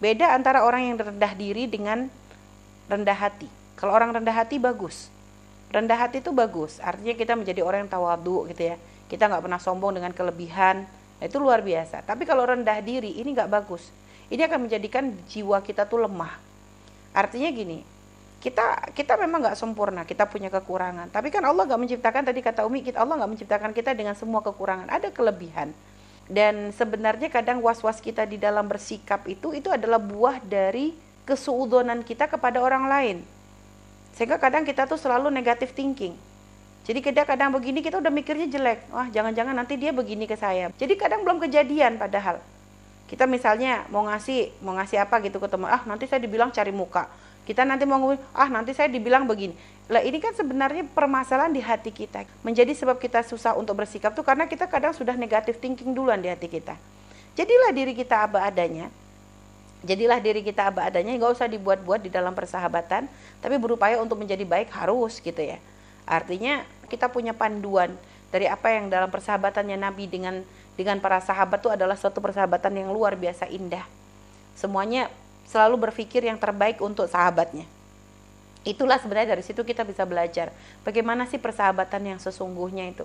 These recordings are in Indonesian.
Beda antara orang yang rendah diri dengan rendah hati. Kalau orang rendah hati bagus. Rendah hati itu bagus, artinya kita menjadi orang yang tawadu gitu ya. Kita nggak pernah sombong dengan kelebihan, nah, itu luar biasa. Tapi kalau rendah diri ini nggak bagus. Ini akan menjadikan jiwa kita tuh lemah. Artinya gini, kita kita memang nggak sempurna, kita punya kekurangan. Tapi kan Allah nggak menciptakan tadi kata Umi, Allah nggak menciptakan kita dengan semua kekurangan. Ada kelebihan. Dan sebenarnya kadang was-was kita di dalam bersikap itu itu adalah buah dari kesuudonan kita kepada orang lain. Sehingga kadang kita tuh selalu negatif thinking. Jadi kita kadang begini kita udah mikirnya jelek. Wah, jangan-jangan nanti dia begini ke saya. Jadi kadang belum kejadian padahal. Kita misalnya mau ngasih mau ngasih apa gitu ke teman, ah nanti saya dibilang cari muka. Kita nanti mau ngomong, ah nanti saya dibilang begini. Lah ini kan sebenarnya permasalahan di hati kita. Menjadi sebab kita susah untuk bersikap tuh karena kita kadang sudah negatif thinking duluan di hati kita. Jadilah diri kita apa adanya. Jadilah diri kita apa adanya, nggak usah dibuat-buat di dalam persahabatan, tapi berupaya untuk menjadi baik harus gitu ya. Artinya kita punya panduan dari apa yang dalam persahabatannya Nabi dengan dengan para sahabat itu adalah suatu persahabatan yang luar biasa indah. Semuanya selalu berpikir yang terbaik untuk sahabatnya. Itulah sebenarnya dari situ kita bisa belajar bagaimana sih persahabatan yang sesungguhnya itu.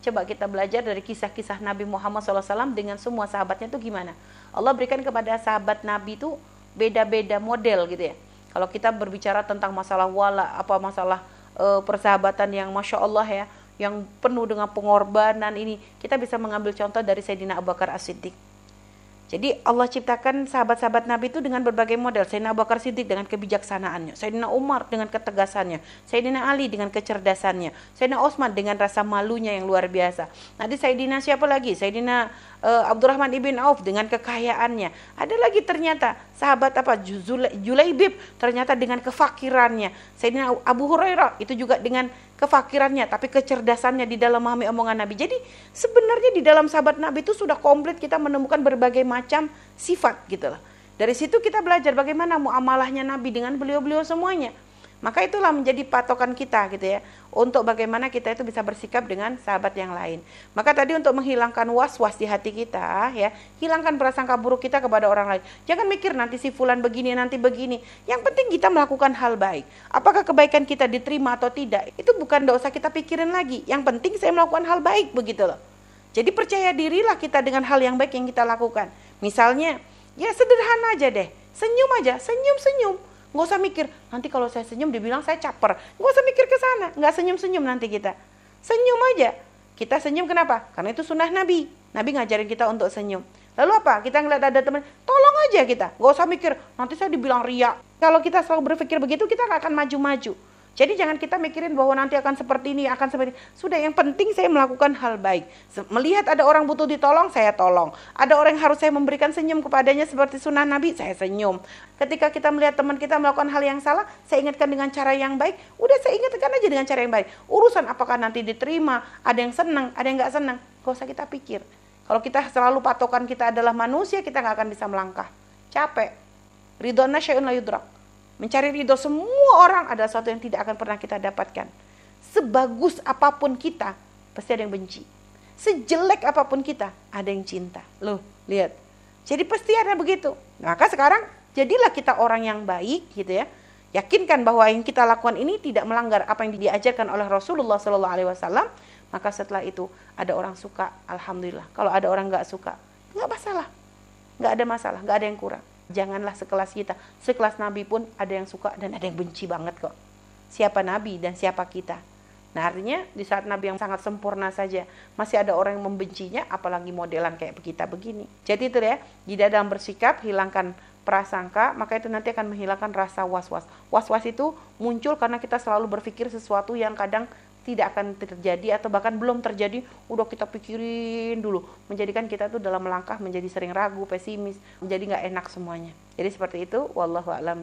Coba kita belajar dari kisah-kisah Nabi Muhammad SAW dengan semua sahabatnya itu gimana. Allah berikan kepada sahabat Nabi itu beda-beda model gitu ya. Kalau kita berbicara tentang masalah wala, apa masalah e, persahabatan yang masya Allah ya, yang penuh dengan pengorbanan ini, kita bisa mengambil contoh dari Sayyidina Abu Bakar As-Siddiq jadi Allah ciptakan sahabat-sahabat Nabi itu dengan berbagai model. Sayyidina Abu Bakar Siddiq dengan kebijaksanaannya, Sayyidina Umar dengan ketegasannya, Sayyidina Ali dengan kecerdasannya, Sayyidina Osman dengan rasa malunya yang luar biasa. Nanti Sayyidina siapa lagi? Sayyidina uh, Abdurrahman ibn Auf dengan kekayaannya. Ada lagi ternyata sahabat apa? Julaibib ternyata dengan kefakirannya. Sayyidina Abu Hurairah itu juga dengan kefakirannya tapi kecerdasannya di dalam memahami omongan Nabi. Jadi sebenarnya di dalam sahabat Nabi itu sudah komplit kita menemukan berbagai macam sifat gitu loh. Dari situ kita belajar bagaimana muamalahnya Nabi dengan beliau-beliau semuanya. Maka itulah menjadi patokan kita gitu ya untuk bagaimana kita itu bisa bersikap dengan sahabat yang lain. Maka tadi untuk menghilangkan was-was di hati kita ya, hilangkan prasangka buruk kita kepada orang lain. Jangan mikir nanti si fulan begini nanti begini. Yang penting kita melakukan hal baik. Apakah kebaikan kita diterima atau tidak? Itu bukan dosa kita pikirin lagi. Yang penting saya melakukan hal baik begitu loh. Jadi percaya dirilah kita dengan hal yang baik yang kita lakukan. Misalnya, ya sederhana aja deh. Senyum aja, senyum-senyum Nggak usah mikir, nanti kalau saya senyum dibilang saya caper. Nggak usah mikir ke sana, nggak senyum-senyum nanti kita. Senyum aja. Kita senyum kenapa? Karena itu sunnah Nabi. Nabi ngajarin kita untuk senyum. Lalu apa? Kita ngeliat ada teman, tolong aja kita. Nggak usah mikir, nanti saya dibilang ria. Kalau kita selalu berpikir begitu, kita nggak akan maju-maju. Jadi jangan kita mikirin bahwa nanti akan seperti ini, akan seperti ini. Sudah yang penting saya melakukan hal baik. Melihat ada orang butuh ditolong, saya tolong. Ada orang yang harus saya memberikan senyum kepadanya seperti sunnah Nabi, saya senyum. Ketika kita melihat teman kita melakukan hal yang salah, saya ingatkan dengan cara yang baik. Udah saya ingatkan aja dengan cara yang baik. Urusan apakah nanti diterima, ada yang senang, ada yang nggak senang. Gak usah kita pikir. Kalau kita selalu patokan kita adalah manusia, kita nggak akan bisa melangkah. Capek. Ridhona syai'un la Mencari ridho semua orang adalah sesuatu yang tidak akan pernah kita dapatkan. Sebagus apa pun kita, pasti ada yang benci. Sejelek apa pun kita, ada yang cinta. Loh, lihat. Jadi pasti ada begitu. Maka sekarang jadilah kita orang yang baik gitu ya. Yakinkan bahwa yang kita lakukan ini tidak melanggar apa yang diajarkan oleh Rasulullah Shallallahu Alaihi Wasallam. Maka setelah itu ada orang suka, alhamdulillah. Kalau ada orang nggak suka, nggak masalah, nggak ada masalah, nggak ada yang kurang. Janganlah sekelas kita. Sekelas Nabi pun ada yang suka dan ada yang benci banget kok. Siapa Nabi dan siapa kita. Nah artinya di saat Nabi yang sangat sempurna saja masih ada orang yang membencinya apalagi modelan kayak kita begini. Jadi itu ya, tidak dalam bersikap hilangkan prasangka maka itu nanti akan menghilangkan rasa was-was. Was-was itu muncul karena kita selalu berpikir sesuatu yang kadang tidak akan terjadi atau bahkan belum terjadi udah kita pikirin dulu. Menjadikan kita tuh dalam melangkah menjadi sering ragu pesimis menjadi nggak enak semuanya. Jadi seperti itu wallahu a'lam